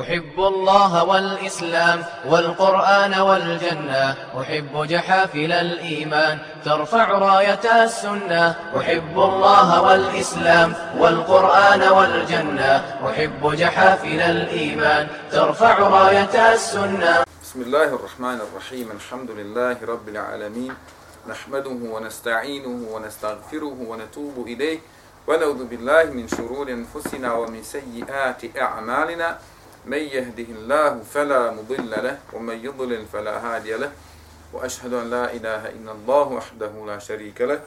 أحب الله والإسلام والقرآن والجنة. أحب جحافل الإيمان ترفع راية السنة. أحب الله والإسلام والقرآن والجنة. أحب جحافل الإيمان ترفع راية السنة. بسم الله الرحمن الرحيم. الحمد لله رب العالمين. نحمده ونستعينه ونستغفره ونتوب إليه. ونعوذ بالله من شرور أنفسنا ومن سيئات أعمالنا. من يهده الله فلا مضل له ومن يضلل فلا هادي له وأشهد أن لا إله إلا الله وحده لا شريك له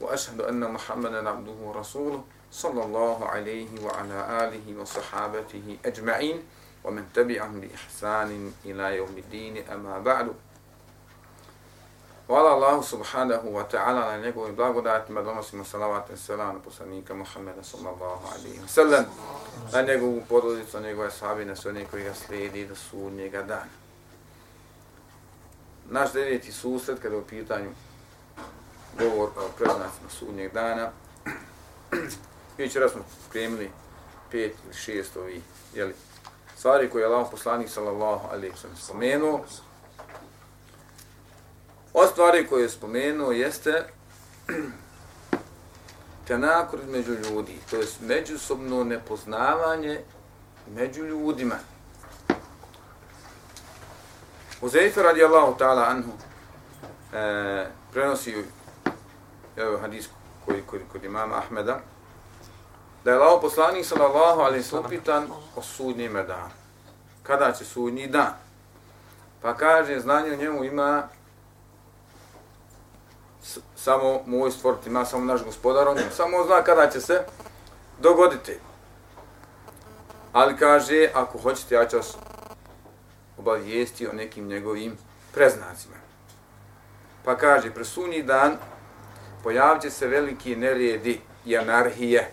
وأشهد أن محمدا عبده ورسوله صلى الله عليه وعلى آله وصحابته أجمعين ومن تبعهم بإحسان إلى يوم الدين أما بعد. Hvala Allahu subhanahu wa ta'ala na njegovim blagodatima, donosimo salavat i salam na poslanika Muhammeda sallallahu alaihi wa sallam, na njegovu porodicu, na njegove sahabi, na sve one koji ga slijedi do sudnjega dana. Naš deveti susret, kada je u pitanju govor o preznacima sudnjeg dana, mi će smo spremili pet ili šest ovih jeli, stvari koje je Allah poslanik sallallahu alaihi wa sallam spomenuo, Od stvari koje je spomenuo jeste tenakor među ljudi, to je međusobno nepoznavanje među ljudima. Uzeife radijallahu ta'ala anhu e, prenosi evo, hadis koji kod, kod imama Ahmeda, da je lao poslanik sallallahu alaihi sallam pitan o sudnjem danu. Kada će sudnji dan? Pa kaže, znanje o njemu ima samo moj stvoriti, ima samo naš gospodar, on samo zna kada će se dogoditi. Ali kaže, ako hoćete, ja ću vas obavijesti o nekim njegovim preznacima. Pa kaže, presunji dan pojavit će se veliki neredi i anarhije.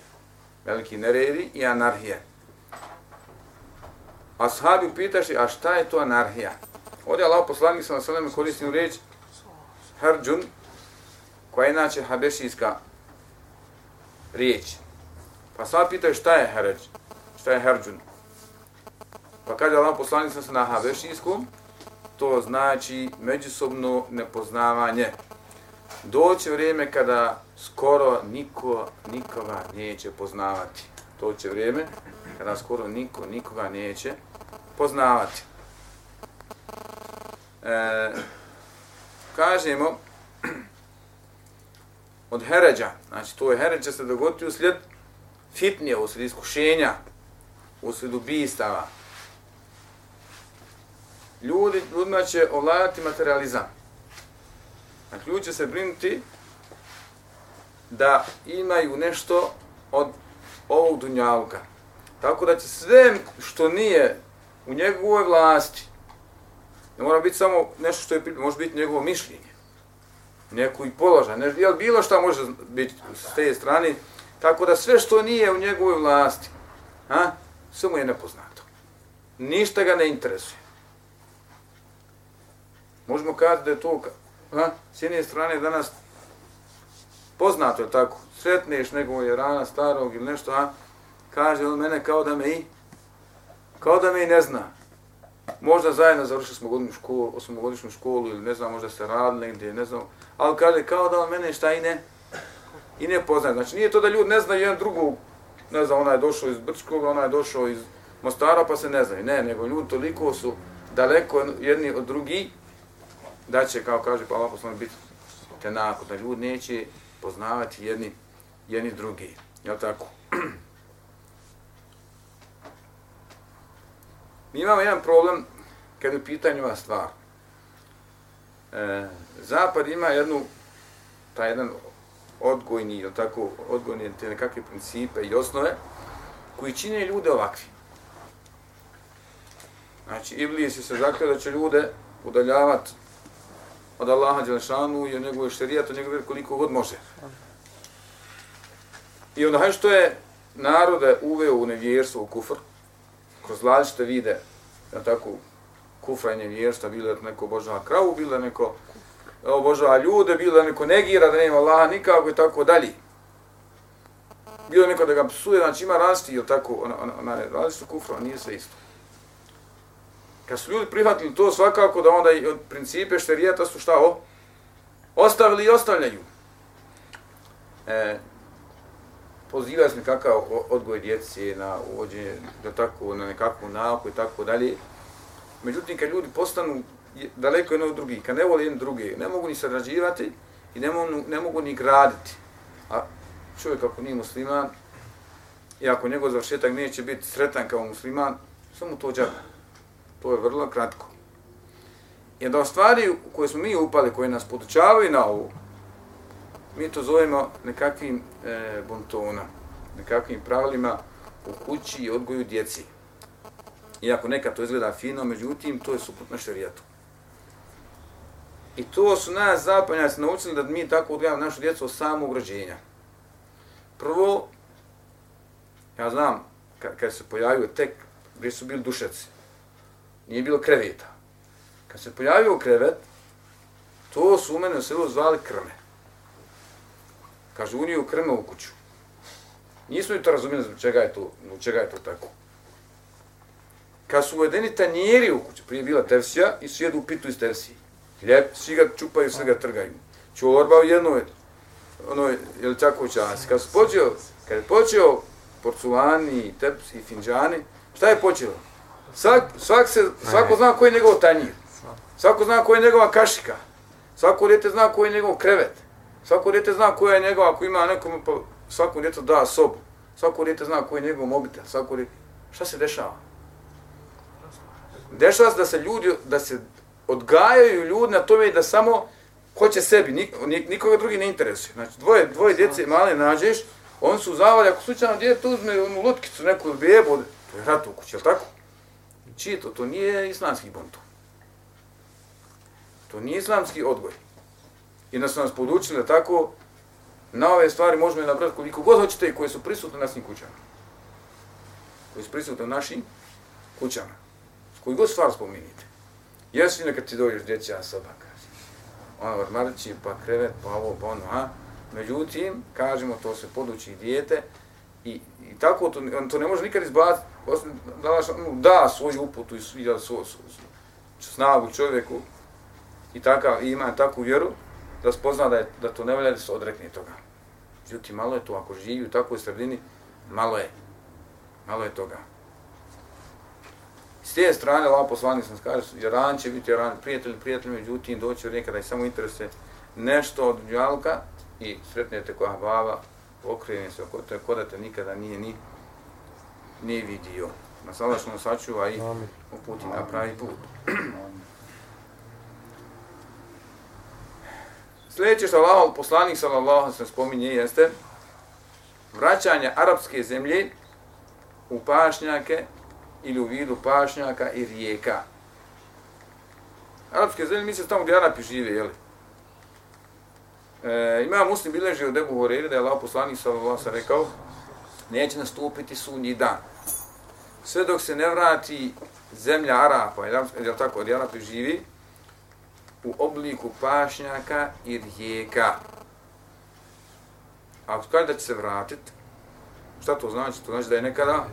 Veliki neredi i anarhije. A sahabi upitaši, a šta je to anarhija? Ovdje Allah poslanik sa nasalem koristim reč Harđun, koja je inače habešijska riječ. Pa sva pitaju šta je herđ, šta je herđun. Pa kaže Allah poslanik se na habešijskom, to znači međusobno nepoznavanje. Doće vrijeme kada skoro niko nikoga neće poznavati. To će vrijeme kada skoro niko nikoga neće poznavati. E, kažemo, od heređa, znači to je heređ će se dogoditi uslijed fitnije, uslijed iskušenja, uslijed ubistava. Ljudi, ljudima će ovladati materializam. Znači ljudi će se brinuti da imaju nešto od ovog dunjavka. Tako da će sve što nije u njegovoj vlasti, ne mora biti samo nešto što je, može biti njegovo mišljenje, neku i položaj, ne, jel bilo šta može biti s te strane, tako da sve što nije u njegovoj vlasti, a, sve mu je nepoznato. Ništa ga ne interesuje. Možemo kazati da je to, a, s jedne strane danas poznato je tako, sretneš nekog je rana starog ili nešto, a, kaže on mene kao da me i, kao da me i ne zna. Možda zajedno završili smo godinu školu, osmogodišnju školu ili ne znam, možda se radili negdje, ne znam. Ali kaže, kao da on mene šta i ne, i ne poznaje. Znači nije to da ljudi ne znaju jedan drugu, ne znam, ona je došao iz Brčkog, ona je došao iz Mostara, pa se ne znaju. Ne, nego ljudi toliko su daleko jedni od drugi, da će, kao kaže pa Allah biti tenako, da ljudi neće poznavati jedni, jedni drugi. Jel tako? Mi imamo jedan problem kad je u pitanju ova stvar. E, Zapad ima jednu, taj jedan odgojni, ili tako, odgojni te nekakve principe i osnove koji čine ljude ovakvi. Znači, Iblis se zakljao da će ljude udaljavati od Allaha Đelešanu i od njegove šerijata, od njegove koliko god može. I onda, hajde što je narode uveo u nevjerstvo, u kufr, kroz različite vide, na tako, kufra i nevjerstva, bilo da neko obožava kravu, bilo da neko obožava ljude, bilo da neko negira da nema Allaha nikako i tako dalje. Bilo neko da ga psuje, znači ima rasti, ili tako, ona, ona, ona različito kufra, nije sve isto. Kad su ljudi prihvatili to svakako da onda i od principe šterijeta su šta o? Ostavili i ostavljaju. E, pozivali smo kakav odgoj djece na uvođenje, da tako, na nekakvu nauku i tako dalje. Međutim, kad ljudi postanu daleko jedno od drugih, kad ne vole jedno druge, ne mogu ni sarađivati i ne mogu, ne mogu ni graditi. A čovjek ako nije musliman, i ako njegov završetak neće biti sretan kao musliman, samo to džaba. To je vrlo kratko. I da stvari u koje smo mi upali, koje nas podučavaju na ovu, mi to zovemo nekakvim e, bontona, nekakvim pravilima u kući i odgoju djeci. Iako nekad to izgleda fino, međutim, to je suprotno šerijatu. I to su nas zapadnjaci naučili da mi tako odgajamo našu djecu od samog rođenja. Prvo, ja znam, kad se pojavio tek, gdje su bili dušeci, nije bilo kreveta. Kad se pojavio krevet, to su u mene u selu zvali krme. Kaže, uniju krme u kuću. Nismo i to razumijeli zbog čega je to, zbog čega je to tako. Kad su uvedeni tanjeri u kuću, prije bila tevsija i su jedu pitu iz tevsije. Hljeb, svi ga čupaju, sve ga trgaju. Čorba u jednoj, ono, je li tako čas. Kad, su počeo, kad je počeo porculani, tepsi i finđani, šta je počelo? Svak, svak se, svako zna koji je njegov tanjir. Svako zna koji je njegova kašika. Svako djete zna koji je njegov krevet. Svako djete zna koja je njegova, ako ima nekom, pa svako djete da sobu. Svako djete zna koji je njegov mobitel. Svako djete... Šta se dešava? Dešava se da se ljudi, da se odgajaju ljudi na tome da samo hoće sebi, nik, nikoga drugi ne interesuje. Znači, dvoje, dvoje djece male nađeš, on su zavali, ako slučajno djete uzme onu lutkicu, neku bebu, to je rat u kući, je tako? Čije to? To nije islamski buntu. To nije islamski odgoj. I da su nas podučili da tako, na ove stvari možemo nabrati koliko god hoćete i koje su prisutne na našim kućama. Koje su prisutne u našim kućama koju god stvar spominite. Jesu li nekad ti dođeš djeća soba, kaže. Ona ormarići, pa krevet, pa ovo, pa ono, a? Međutim, kažemo, to se poduči dijete i, i tako to, on to ne može nikad izbaciti, osim da, ono, da svoju uputu i da svo, svo, svo, snagu čovjeku i, takav, i ima takvu vjeru da spozna da, je, da to ne valja da se odrekne toga. Međutim, malo je to, ako živi u takvoj sredini, malo je. Malo je toga. S te strane, Allah poslanik sam kaže, Jaran će biti Jaran, prijatelj, prijatelj, međutim, doći od nekada i samo interese nešto od džalka i sretnete koja baba, okrene se oko te, da te nikada nije ni, ni vidio. Na sada što nas sačuva i uputi na pravi put. Sljedeće što Allah, poslanik sallallahu se spominje jeste vraćanje arapske zemlje u pašnjake ili u vidu pašnjaka i rijeka. Arapske zemlje misle tamo gdje Arapi žive, jeli? E, ima muslim bileži od Ebu Horeire da je Allah poslanik sallallahu sa rekao neće nastupiti sunji dan. Sve dok se ne vrati zemlja Arapa, je tako, od Arapi živi, u obliku pašnjaka i rijeka. Ako kaže da će se vratiti, šta to znači? To znači da je nekada,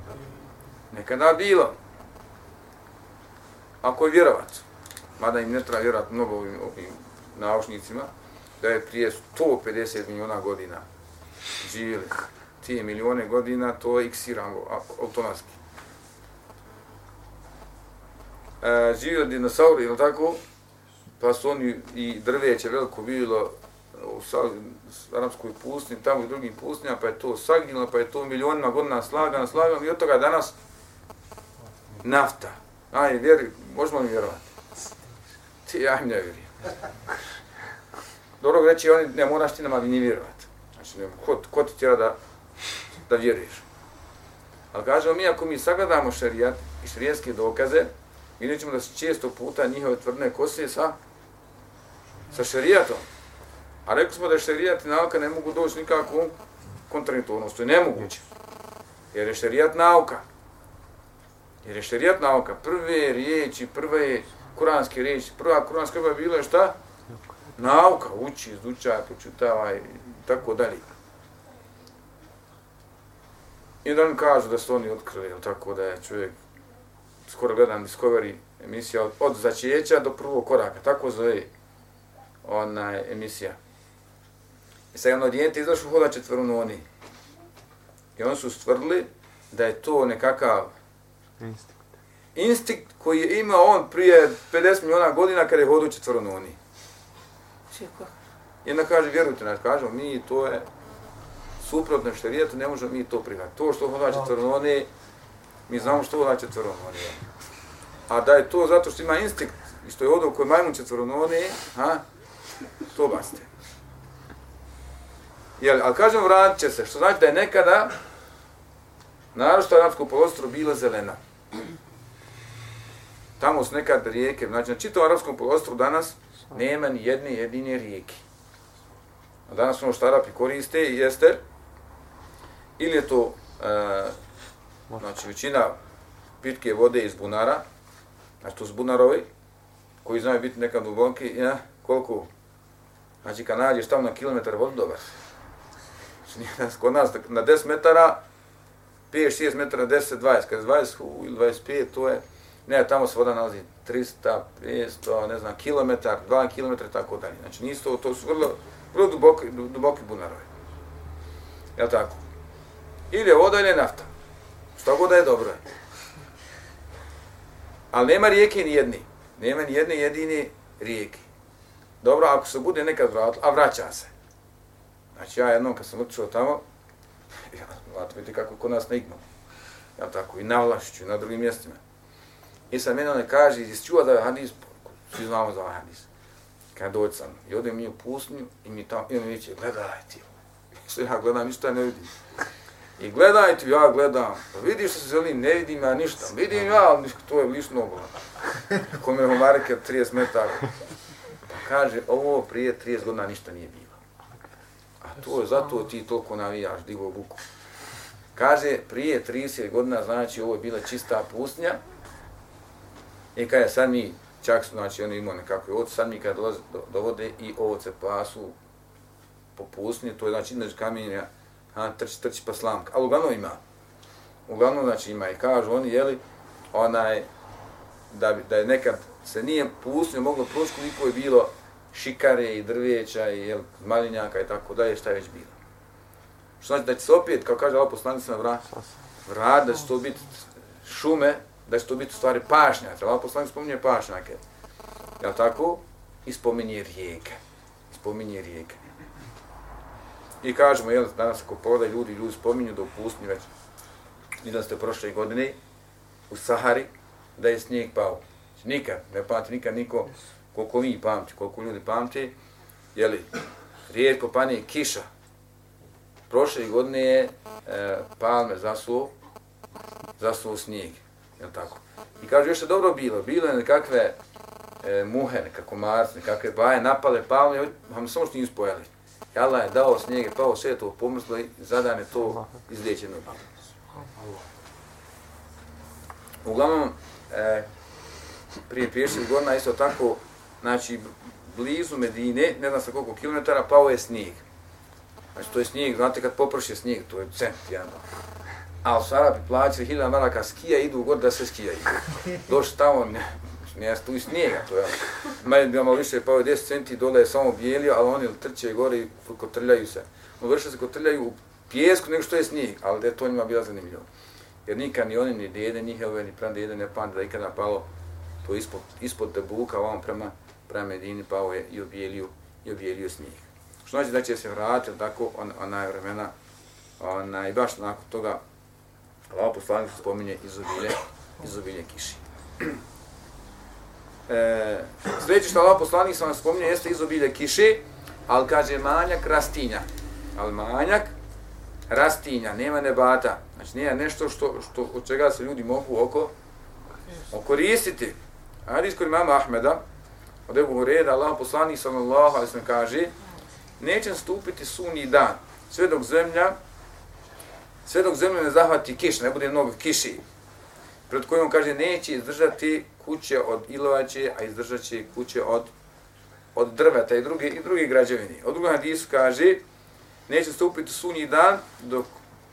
nekada bilo. Ako je vjerovat, mada im ne treba vjerovat mnogo ovim, ovim naučnicima, da je prije 150 miliona godina živjeli tije milione godina, to je iksiramo automatski. E, živio dinosauri, ili tako? Pa su oni i drveće veliko bilo u Aramskoj pustinji, tamo i drugim pustinjama, pa je to sagnilo, pa je to milionima godina slagano, slagano i od toga danas nafta. Aj, vjeri, možemo li vjerovati? Ti, ja im ne vjerujem. Dobro reći, oni ne moraš ti nama ni vjerovati. Znači, ne, ko, ko ti tjera da, da vjeruješ? Ali kažemo mi, ako mi sagledamo šarijat i šarijetske dokaze, vidjet ćemo da se često puta njihove tvrdne kose sa, sa šarijatom. A rekli smo da šarijat i nauka ne mogu doći nikako u kontradiktornost. To je nemoguće. Jer je šarijat nauka. Jer je šerijat nauka. Prve riječi, prve kuranske riječi, prva kuranska riječ bila je šta? nauka, uči, izučaj, počutava i tako dalje. I da mi kažu da su oni otkrili, tako da je čovjek, skoro gledam Discovery, emisija od, od začeća do prvog koraka, tako zove ona emisija. I sad jedno djete izašlo hoda četvrnoni. I oni su stvrdili da je to nekakav instinkt, instinkt koji je imao on prije 50 miliona godina kada je hodio četvrnoni. I onda kaže, vjerujte nas, kažemo, mi to je suprotno šarijetu, ne možemo mi to prihvatiti. To što hoda četvrnoni, mi znamo što hoda četvrnoni. A da je to zato što ima instinkt i što je hodio koji majmun četvrnoni, ha, to baste. Jel, ali kažem, vratit će se, što znači da je nekada narošto arapsko polostro bila zelena. Tamo su nekad rijeke, znači na čitom arapskom polostru danas nema ni jedne jedine rijeke. A danas ono što Arapi koriste jeste ili je to e, znači većina pitke vode iz bunara, znači to su bunarovi, koji znaju biti nekad duboki, ja, koliko, znači kad nađeš tamo na kilometar vodu, dobar. Znači, kod nas na 10 metara 5-6 metara, 10-20, kada je 20 ili 25, to je, ne, tamo se voda nalazi 300, 500, ne znam, kilometar, 2 km, tako dalje. Znači, nisu to, to su vrlo, vrlo duboki, duboki bunarovi. Je tako? Ili je voda ili je nafta. Što god da je dobro. Ali nema rijeke ni jedni. Nema ni jedne jedine rijeke. Dobro, ako se bude nekad vratilo, a vraća se. Znači, ja jednom kad sam učio tamo, ja, vidite kako kod nas na ignu. Ja tako, i na Vlašiću, na drugim mjestima. I sad mene kaže, jesi čuva da je hadis, svi znamo za ovaj hadis. Kad dođe sam, i odem mi u pustinju, i mi tamo, i on mi reče, gledaj ti. Što ja gledam, ništa ne vidim. I gledaj ti, ja gledam. Pa vidiš što se želim, ne vidim ja ništa. Vidim ja, ali to je lišno ogla. Ko me u 30 metara. Pa kaže, ovo prije 30 godina ništa nije bilo. A to je zato ti toliko navijaš, digo buku. Kaže, prije 30 godina, znači, ovo je bila čista pustinja. E, I kada sad mi, čak su, znači, oni imaju nekakve ovce, sad mi kada dolaze, do, dovode i ovce pasu po to je, znači, između kamenja, ha, trči, trči pa slamka. Ali uglavnom ima. Uglavnom, znači, ima i kažu oni, jeli, onaj, da, da je nekad se nije pustinja moglo proći koliko je bilo šikare i drveća i jel, malinjaka i tako dalje, šta je već bilo. Što znači da će se opet, kao kaže Allah poslanica, vrat, vrat, da će to biti šume, da će to biti stvari pašnjake. Allah poslanik spominje pašnjake. Jel tako? I spominje rijeke. Spominje rijeke. I kažemo, jel, danas ako pogledaju ljudi, ljudi spominju da u pustinji već, i da ste prošle godine u Sahari, da je snijeg pao. Nikad, ne pamati nikad niko, koliko mi pamti, koliko ljudi pamti, jeli, rijetko pani kiša, prošle godine je e, palme zasuo, zasuo snijeg, Jel tako? I kaže, još je dobro bilo, bilo je nekakve e, muhe, nekako marce, nekakve baje, napale palme, vam samo što nisu pojeli. I Allah je dao snijeg, pao sve to pomrzlo i zadane to izliječeno. Uglavnom, e, prije 50 godina isto tako, znači, blizu Medine, ne znam sa koliko kilometara, pao je snijeg. Znači, to je snijeg, znate kad poprši snijeg, to je cent, jedan. A su Sarapi plaćali hiljada maraka skija, idu u gore da se skija idu. Došli tamo, ne, tu i snijega, to je. Ono. Manje bi malo više pao 10 centi, dole je samo bijelio, ali oni trče gore i kotrljaju se. No, vrše se kotrljaju u pjesku nego što je snijeg, ali da je to njima bila zanimljivo. Jer nikad ni oni, ni dede, ni helve, ni pran dede ne pamde da ikada palo to ispod, ispod debuka, ovom prema, prema Medini pao je i obijelio, i obijelio snijeg. Što znači da će se vratiti tako on, onaj vremena, onaj, baš nakon toga Allah poslanik spominje izobilje, izobilje kiši. E, sljedeće što Allah poslanik sam spominje jeste izobilje kiše, ali kaže manjak rastinja. Ali manjak rastinja, nema nebata. Znači nije nešto što, što, od čega se ljudi mogu oko okoristiti. Hadis kod imama Ahmeda, od Ebu Hureda, Allah poslanik sallallahu alaihi sallam kaže, neće stupiti suni dan, sve dok zemlja, sve dok zemlju ne zahvati kiš, ne bude mnogo kiši, pred kojom kaže neće izdržati kuće od ilovače, a izdržat će kuće od, od drveta i druge, i druge građevini. Od drugog hadisu kaže, neće stupiti sunji dan dok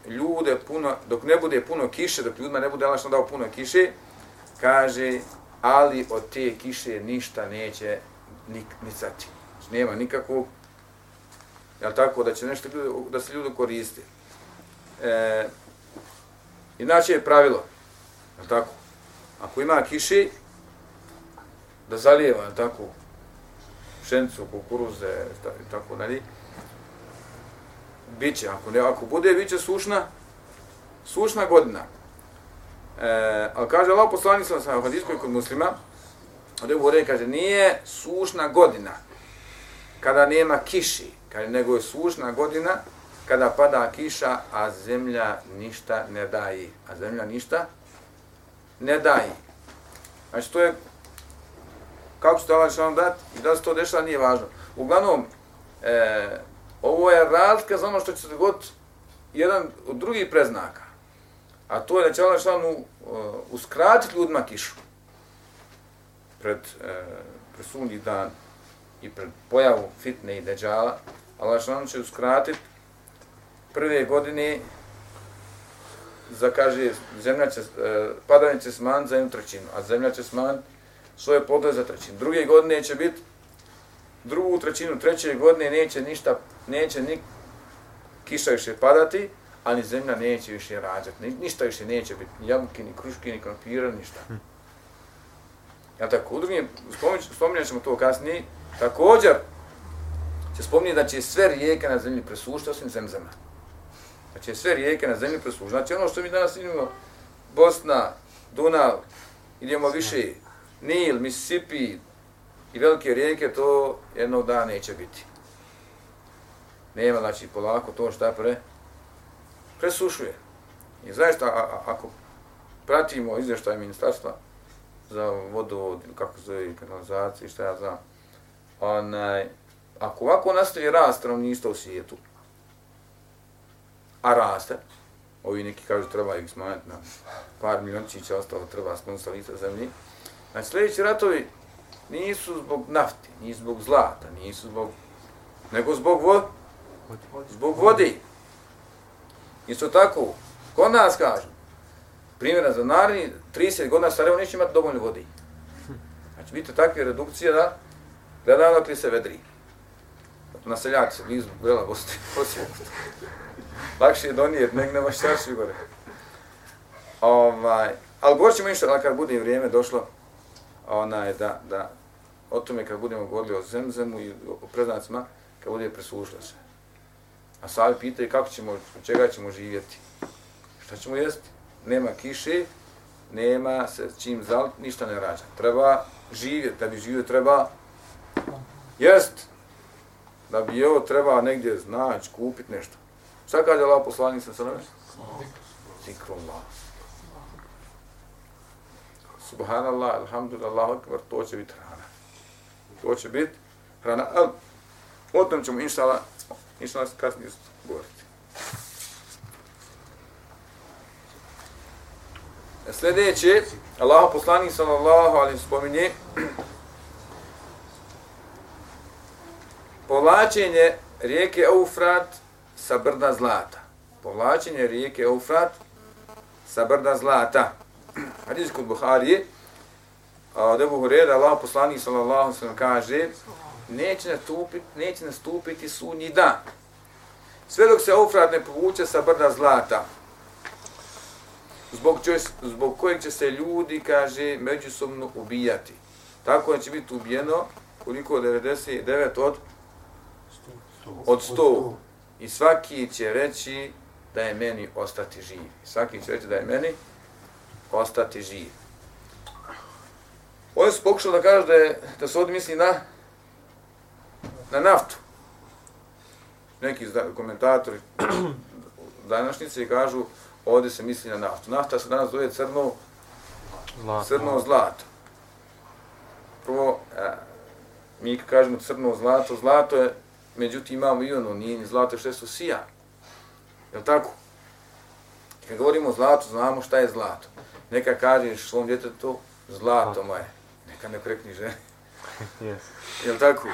ljude puno, dok ne bude puno kiše, dok ljudima ne bude lašno dao puno kiše, kaže, ali od te kiše ništa neće nik, nicati. Znači, nema nikakvog, jel tako, da će nešto da se ljudi koriste. E, inače je pravilo, je tako, ako ima kiši, da zalijeva, je tako, pšenicu, kukuruze, i tako dalje, biće, ako, ne, ako bude, biće sušna, sušna godina. E, ali kaže Allah poslanik sam sam u kod muslima, od Ebu kaže, nije sušna godina kada nema kiši, kaže, nego je sušna godina kada pada kiša, a zemlja ništa ne daje. A zemlja ništa ne daje. Znači, to je, kako će Allah što dati i da se to dešava, nije važno. Uglavnom, e, ovo je razlika za ono što će se dogoditi jedan od drugih preznaka. A to je da će Allah šalanu uh, e, uskratiti ljudima kišu pred, e, pred sunji dan i pred pojavu fitne i deđala. Allah šalanu će uskratiti prve godine za, kaže, zemlja će, uh, padanje će smanjiti za jednu trećinu, a zemlja će smanjiti svoje podle za trećinu. Druge godine će biti drugu trećinu, treće godine neće ništa, neće ni kiša više padati, ali zemlja neće više rađati, Ni, ništa više neće biti, ni jabuke, ni kruške, ni krompira, ništa. Hm. Ja tako, u drugim, spominjat ćemo to kasnije, također će spominjati da će sve rijeke na zemlji presušiti, osim zemzema. Pa će sve rijeke na zemlji preslužiti. Znači ono što mi danas imamo, Bosna, Dunav, idemo više, Nil, Mississippi i velike rijeke, to jednog dana neće biti. Nema, znači, polako to šta pre, presušuje. I zaista, a, a, ako pratimo izvještaj ministarstva za vodu, kako zove, kanalizaciju, šta ja znam, onaj, ako ovako nastavi rast stanovništva u svijetu, a raste, ovi neki kažu treba ih smanjati na par miliončića, ostalo treba skloniti sa lica zemlji, znači sljedeći ratovi nisu zbog nafti, nisu zbog zlata, nisu zbog, nego zbog vode, zbog vode. Isto tako, kod nas kažu, primjera za naredni 30 godina Sarajevo neće imati dovoljno vodi. Znači, biti takve redukcije da gledamo dok se vedri. Na seljak se blizu Bela Bosne, Lakše je donijeti, nek nema šta svi gore. Ovaj, ali govorit ćemo inšta, kad bude vrijeme došlo, onaj, da, da, o tome kad budemo govorili o zemzemu i o preznacima, kad bude presušlo se. A sad pitaju kako ćemo, od čega ćemo živjeti. Šta ćemo jesti? Nema kiše, nema se čim zal, ništa ne rađa. Treba živjeti, da bi živio treba jest. Da bi ovo treba negdje znaći, kupiti nešto. Šta kaže Allah poslanik sa sveme? Zikrom Allah. Subhanallah, alhamdulillah, akbar, to će biti hrana. To će biti hrana. Ali, o tom ćemo, inšala, inšala kasnije govoriti. Sljedeće, Allah poslanik sallallahu alaihi spominje, povlačenje rijeke Eufrat sa brda zlata. Povlačenje rijeke Eufrat sa brda zlata. Hadis kod Buharije, od Ebu Hureda, Allah poslanik sallallahu sallam kaže, neće nastupiti, neće nastupiti sunji dan. Sve dok se Eufrat ne povuče sa brda zlata, zbog, će, zbog kojeg će se ljudi, kaže, međusobno ubijati. Tako će biti ubijeno koliko 99 od od 100. I svaki će reći da je meni ostati živ. Svaki će reći da je meni ostati živ. Ovo su pokušali da kažu da, je, da se ovdje misli na, na naftu. Neki komentatori današnjice kažu ovdje se misli na naftu. Nafta se danas zove crno, zlato. crno zlato. Prvo, a, mi kažemo crno zlato, zlato je, međutim imamo i ono, nije ni zlato što su sija. Je tako? Kad govorimo o zlatu, znamo šta je zlato. Neka kažeš svom djetetu, zlato moje. Neka ne prekni žene. Yes. Je tako?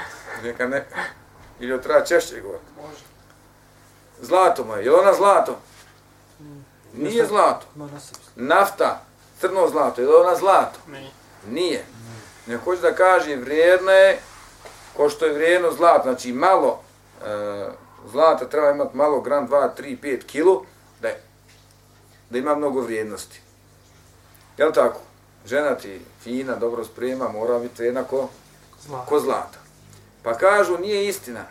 Neka ne... Ili treba češće govoriti. Može. Zlato moje. Je ona zlato? Nije zlato. Nafta, crno zlato, je li ona zlato? Nije. Ne hoće da kaže vrijedna je ko što je vrijedno zlato, znači malo e, zlata treba imati malo gram 2, 3, 5 kilo da, je, da ima mnogo vrijednosti. Je li tako? Žena ti fina, dobro sprema, mora biti jednako zlata. ko zlata. Pa kažu, nije istina.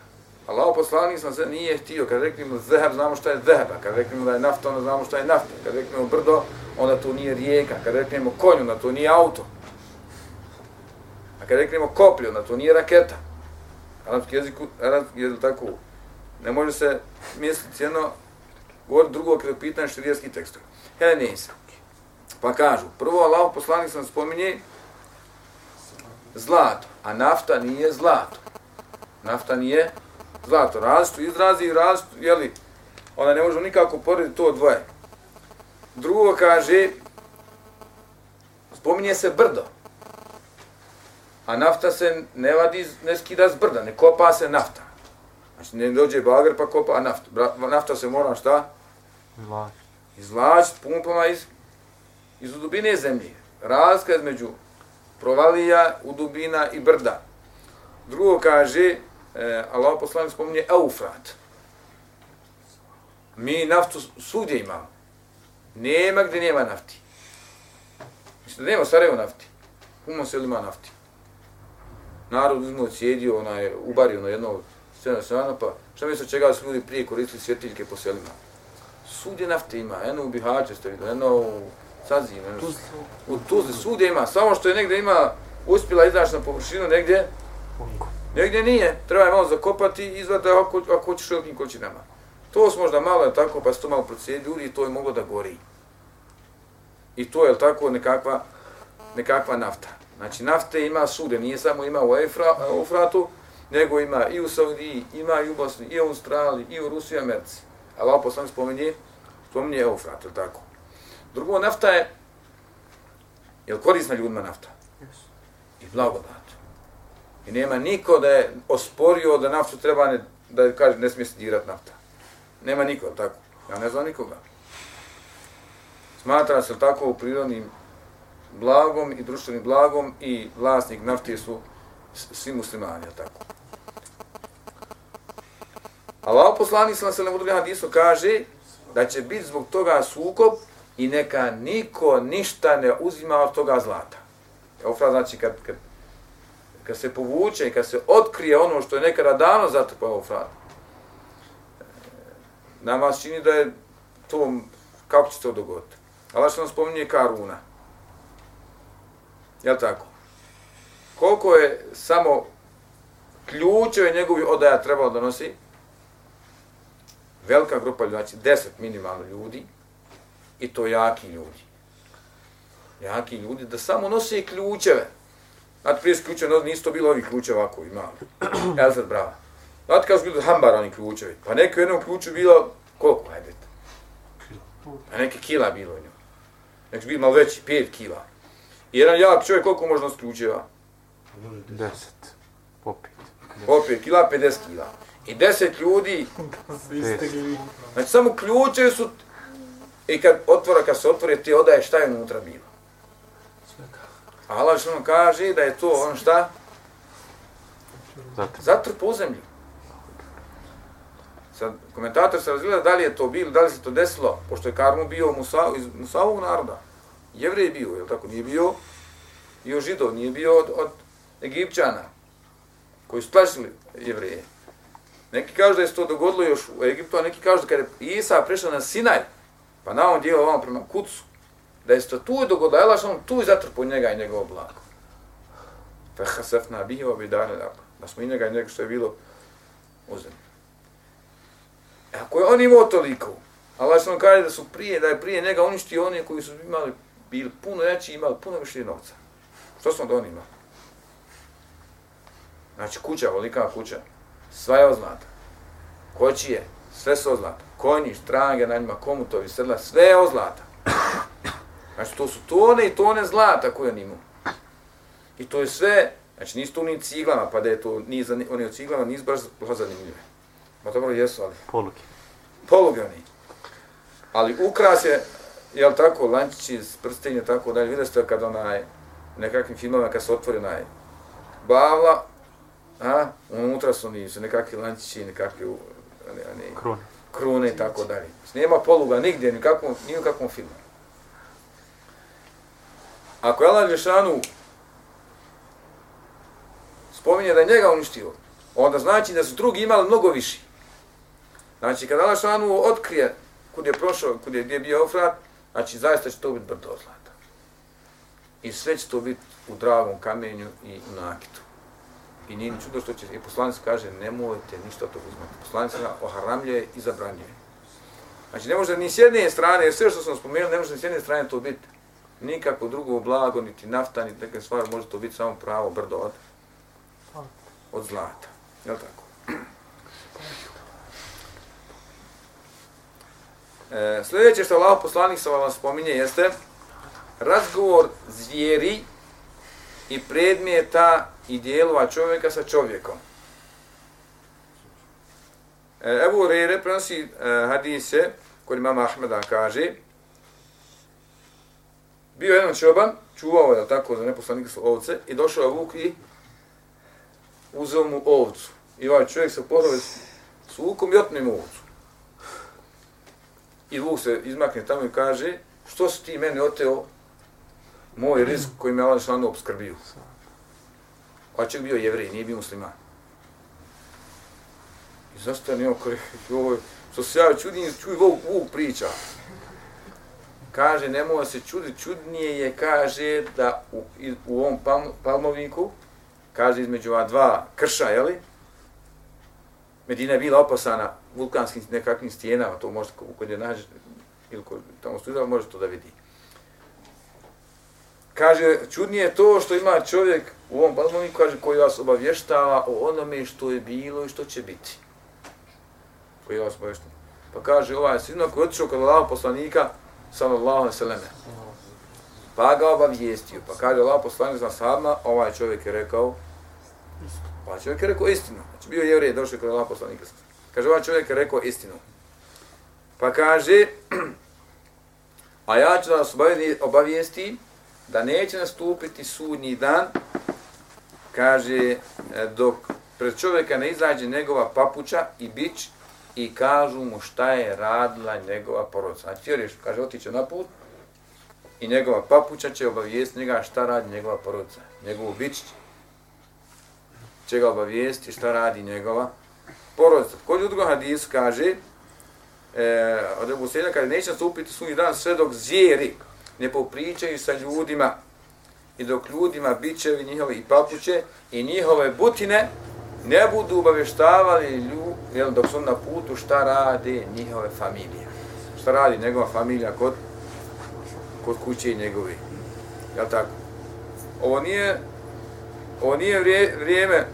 Allah poslanik sam se nije htio, kad rekli zehab, znamo šta je zehaba, kad rekli da je nafta, onda znamo šta je nafta, kad rekli brdo, onda to nije rijeka, kad rekli konju, onda to nije auto. A kad rekli koplje, onda to nije raketa arapski jezik, arapski jezik tako, ne može se misliti jedno, govor drugo kada pitan pitanje štirijski tekstova. Hele. Pa kažu, prvo Allah poslanik sam spominje zlato, a nafta nije zlato. Nafta nije zlato. Različito izrazi i različito, jeli, ona ne može nikako porediti to dvoje. Drugo kaže, spominje se brdo. A nafta se ne vadi, ne skida z brda, ne kopa se nafta. Znači ne dođe bager pa kopa a nafta. Se mora šta? Izvlačiti pumpama iz, iz dubine zemlje. Razlika između provalija, u dubina i brda. Drugo kaže, e, Allah poslanik spominje Eufrat. Mi naftu svugdje imamo. Nema gdje nema nafti. Mislim da nema Sarajevo nafti. Puno se ima nafti. Narod uzmo cijedio, onaj, ubario na jedno scena strana, pa šta misle čega su ljudi prije koristili svjetiljke po selima? Svugdje nafte ima, jedno u Bihaće ste vidio, jedno u Saziji, jedno u Tuzli, svugdje ima, samo što je negdje ima, uspjela izaći na površinu negdje, negdje nije, treba je malo zakopati i izvati ako, ako hoćeš velikim količinama. To su možda malo je tako, pa se to malo procijedi ljudi i to je moglo da gori. I to je tako nekakva, nekakva nafta. Znači nafte ima sude, nije samo ima u Eufratu, nego ima i u Saudiji, ima i u Bosni, i u Australiji, i u Rusiji, i Americi. Allah poslan spominje, spominje Eufrat, je tako? Drugo, nafta je, je li korisna ljudima nafta? I blagodat. I nema niko da je osporio da naftu treba ne, da kaže ne smije se dirati nafta. Nema niko, tako? Ja ne znam nikoga. Smatra se tako u prirodnim blagom i društvenim blagom i vlasnik nafte su svi muslimani, tako. Allah poslani sallam sallam u hadisu kaže da će biti zbog toga sukob i neka niko ništa ne uzima od toga zlata. Evo fra znači kad, kad, kad se povuče i kad se otkrije ono što je nekada dano zato pa ovo fra. E, nama čini da je to, kako će to dogoditi? Allah što nam spominje Karuna. Jel tako? Koliko je samo ključeve njegovi odaja trebalo da nosi? velika grupa ljudi, znači deset minimalno ljudi, i to jaki ljudi. Jaki ljudi, da samo nose ključeve. Znate, prije ključeve, nisu to bilo ovih ključeva ovako imali. Elfred Brava. Znate kada su bili hambara oni ključevi? Pa neki u jednom ključu bilo, koliko, hajde? A neke kila bilo u njom. Neki bilo malo veći, pet kila. Jedan jak čovjek, koliko može nositi ključeva? Deset. Popet. Popet kila, 50 kila i deset ljudi. Znači samo ključe su i kad otvora, kad se otvore, ti odaje šta je unutra bilo. A Allah što kaže da je to on šta? Zatr po zemlji. Sad, komentator se razgleda da li je to bilo, da li se to desilo, pošto je Karmu bio Musa, iz Musavog naroda. Jevrej je bio, je tako? Nije bio i od židov, nije bio od, od Egipćana, koji su tlačili jevreje. Neki kažu da je to dogodilo još u Egiptu, a neki kažu da kada je Isa prešao na Sinaj, pa na ovom dijelu ovom prema Kucu, da je to tu dogodilo, Elaš on tu i zatrpao njega i njegov blago. Fehasefna bihi wa bidane Da smo i njega i njega što je bilo u e, ako je on imao toliko, Allah što kaže da su prije, da je prije njega uništio oni koji su imali, bili puno jači, imali puno više novca. Što smo da on imali? Znači kuća, velika kuća, sva je od zlata. Kočije, sve su od zlata. Konji, štrange na njima, komutovi, sedla, sve je od zlata. Znači, to su tone i tone zlata koje on ima. I to je sve, znači nisu to ni ciglama, pa da je to, ni za, oni od ciglama nisu baš baš zanimljive. Ma dobro jesu, ali... Poluge. Poluge oni. Ali ukras je, jel tako, lančići, prstenje, tako dalje, vidite ste kad onaj, nekakvim filmovima kad se otvori naj bavla, a, unutra su nisu nekakvi lančići, nekakvi ne, ne, Krone. krune i tako dalje. Nema poluga nigdje, nikakvom, ni u kakvom filmu. Ako je Allah Žešanu spominje da je njega uništio, onda znači da su drugi imali mnogo više. Znači, kada Allah Žešanu otkrije kud je prošao, kud je, gdje je bio Eufrat, znači zaista će to biti brdo zlata. I sve će to biti u dragom kamenju i u nakitu. I nije ni čudo što će, i poslanic kaže, nemojte ništa od toga uzmati. Poslanic oharamljuje i zabranjuje. Znači, ne može ni s jedne strane, jer sve što sam spomenuo, ne može ni s jedne strane to biti nikako drugo blago, niti nafta, niti neke stvari, može to biti samo pravo brdo od, od zlata. Je tako? E, sljedeće što Allah poslanik sa vam spominje jeste razgovor zvijeri i predmeta i dijelova čovjeka sa čovjekom. E, Ebu Rere prenosi e, hadise kod imama Ahmeda kaže bio jedan čoban, čuvao je tako za neposlanika su ovce i došao je Vuk i uzeo mu ovcu. I ovaj čovjek se pohrove s Vukom i otne mu ovcu. I Vuk se izmakne tamo i kaže, što si ti meni oteo moj rizik koji me Allah šalno obskrbio. A čovjek bio jevrij, nije bio musliman. I zašto nije oko joj, što se ja čudim, čuj Vuk, Vuk priča. Kaže, nemoj se čuditi, čudnije je, kaže, da u, u ovom palm, palmovinku, kaže, između ova dva krša, jeli, Medina je bila opasana vulkanskim nekakvim stijenama, to možete kod je nađe, ili kod tamo studira, može to da vidi. Kaže, čudnije je to što ima čovjek u ovom balmoniku, kaže, koji vas obavještava o onome što je bilo i što će biti. Koji vas obavještava. Pa kaže, ovaj sino koji je otišao kod Allaho poslanika, sallallahu alaihi sallam, pa ga obavijestio. Pa kaže, Allaho poslanik za sahabima, ovaj čovjek je rekao, ovaj čovjek je rekao istinu. Znači, bio jevrije, došao kod Allaho poslanika. Kaže, ovaj čovjek je rekao istinu. Pa kaže, a ja ću da vas obavijesti da neće nastupiti sudnji dan, kaže, e, dok pred čovjeka ne izađe njegova papuča i bić i kažu mu šta je radila njegova porodica. Znači, ti kaže, otiće na put i njegova papuča će obavijesti njega šta radi njegova porodica. Njegovu bić će ga obavijesti šta radi njegova porodica. Kod drugog hadisu kaže, e, od Ebu Sejda kaže, neće nastupiti sunji dan sve dok zvijeri ne popričaju sa ljudima i dok ljudima bićevi njihove i papuće i njihove butine ne budu obavještavali ljudi, jel, dok su na putu šta rade njihove familije. Šta radi njegova familija kod, kod kuće i njegovi. Jel tako? Ovo nije, ovo nije vrijeme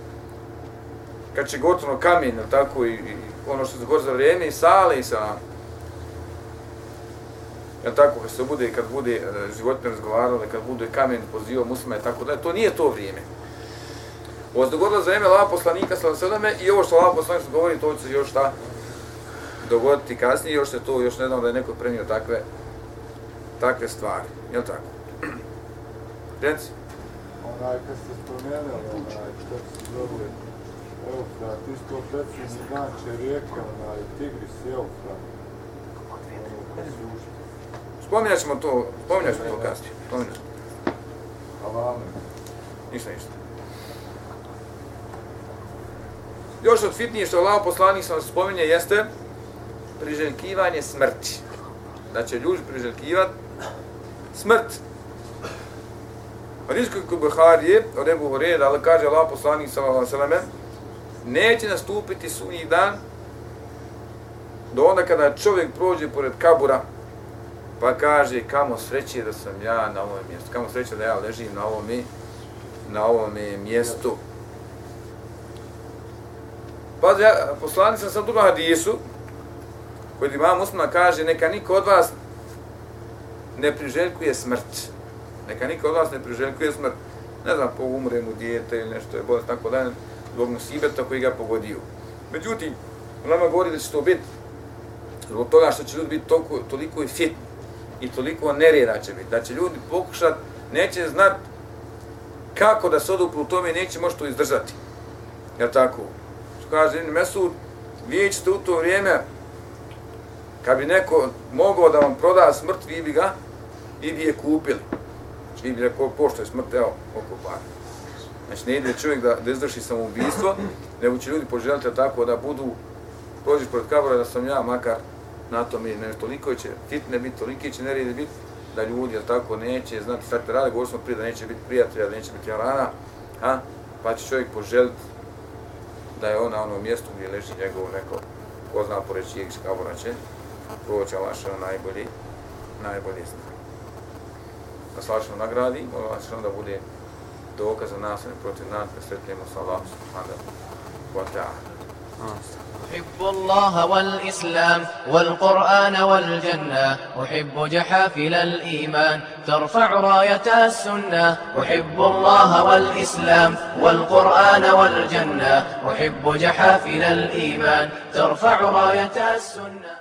kad će gotovo kamen, jel tako, i, i ono što se gore za vrijeme i sale i sa jel tako, kad se bude, kad bude e, životne razgovarale, kad bude kamen pozivao muslima i tako da, to nije to vrijeme. Ovo se dogodilo za vrijeme Lava poslanika sallam i ovo što Lava poslanik govori, to će se još šta dogoditi kasnije, još se to, još ne znam da je neko premio takve, takve stvari. Jel tako? Reci. Onaj, kad ste spomenuli, onaj, što se zove, Eufrat, isto predsjedni će rijeka, onaj, Tigris i Eufrat. Spominjat ćemo to, spominjat ćemo to kasnije. Spominjat ćemo. Alame. Ništa, ništa. Još od fitnije što Allah poslanik sam spominje jeste priželjkivanje smrti. Da će ljudi priželjkivati smrt. Hadis kod Buharije, od Ebu Horeda, ali kaže Allah poslanik sallallahu alejhi ve neće nastupiti sunji dan do onda kada čovjek prođe pored kabura pa kaže kamo sreće da sam ja na ovom mjestu, kamo sreće da ja ležim na ovom na ovom mjestu. Pa ja, poslanik sam sam drugom hadisu, koji ima muslima kaže, neka niko od vas ne priželjkuje smrt. Neka niko od vas ne priželjkuje smrt. Ne znam, po umre mu dijete ili nešto je bolest, tako da zbog musibeta koji ga pogodio. Međutim, nama govori da će to biti zbog toga što će ljudi biti toliko, toliko i fit i toliko nereda će biti, da će ljudi pokušat, neće znat kako da se odupru u tome neće moći to izdržati. Ja tako? Što kaže Ibn Mesud, vi ćete u to vrijeme, kad bi neko mogao da vam proda smrt, vi bi ga, vi bi je kupili. Znači, vi bi rekao, pošto je smrt, evo, oko para. Znači, ne ide čovjek da, da izvrši samoubistvo, nego će ljudi poželjati tako da budu, prođeš pred kabora da sam ja, makar na tom je nešto, toliko će fitne biti, toliki će nerede biti, da ljudi, jel tako, neće znati šta te rade, govorili smo prije da neće biti prijatelja, da neće biti jarana, ha? pa će čovjek poželiti da je on na onom mjestu gdje leži njegov neko, ko zna pored čijeg kabora će, proći Alaša najbolji, najbolji znak. Da slašno nagradi, molim Allah da bude dokaz za nas, ne protiv nas, da sretnemo sa Allahom subhanahu wa ta'ala. أحب الله والإسلام والقرآن والجنة أحب جحافل الإيمان ترفع راية السنة. أحب الله والإسلام والقرآن والجنة أحب جحافل الإيمان ترفع راية السنة.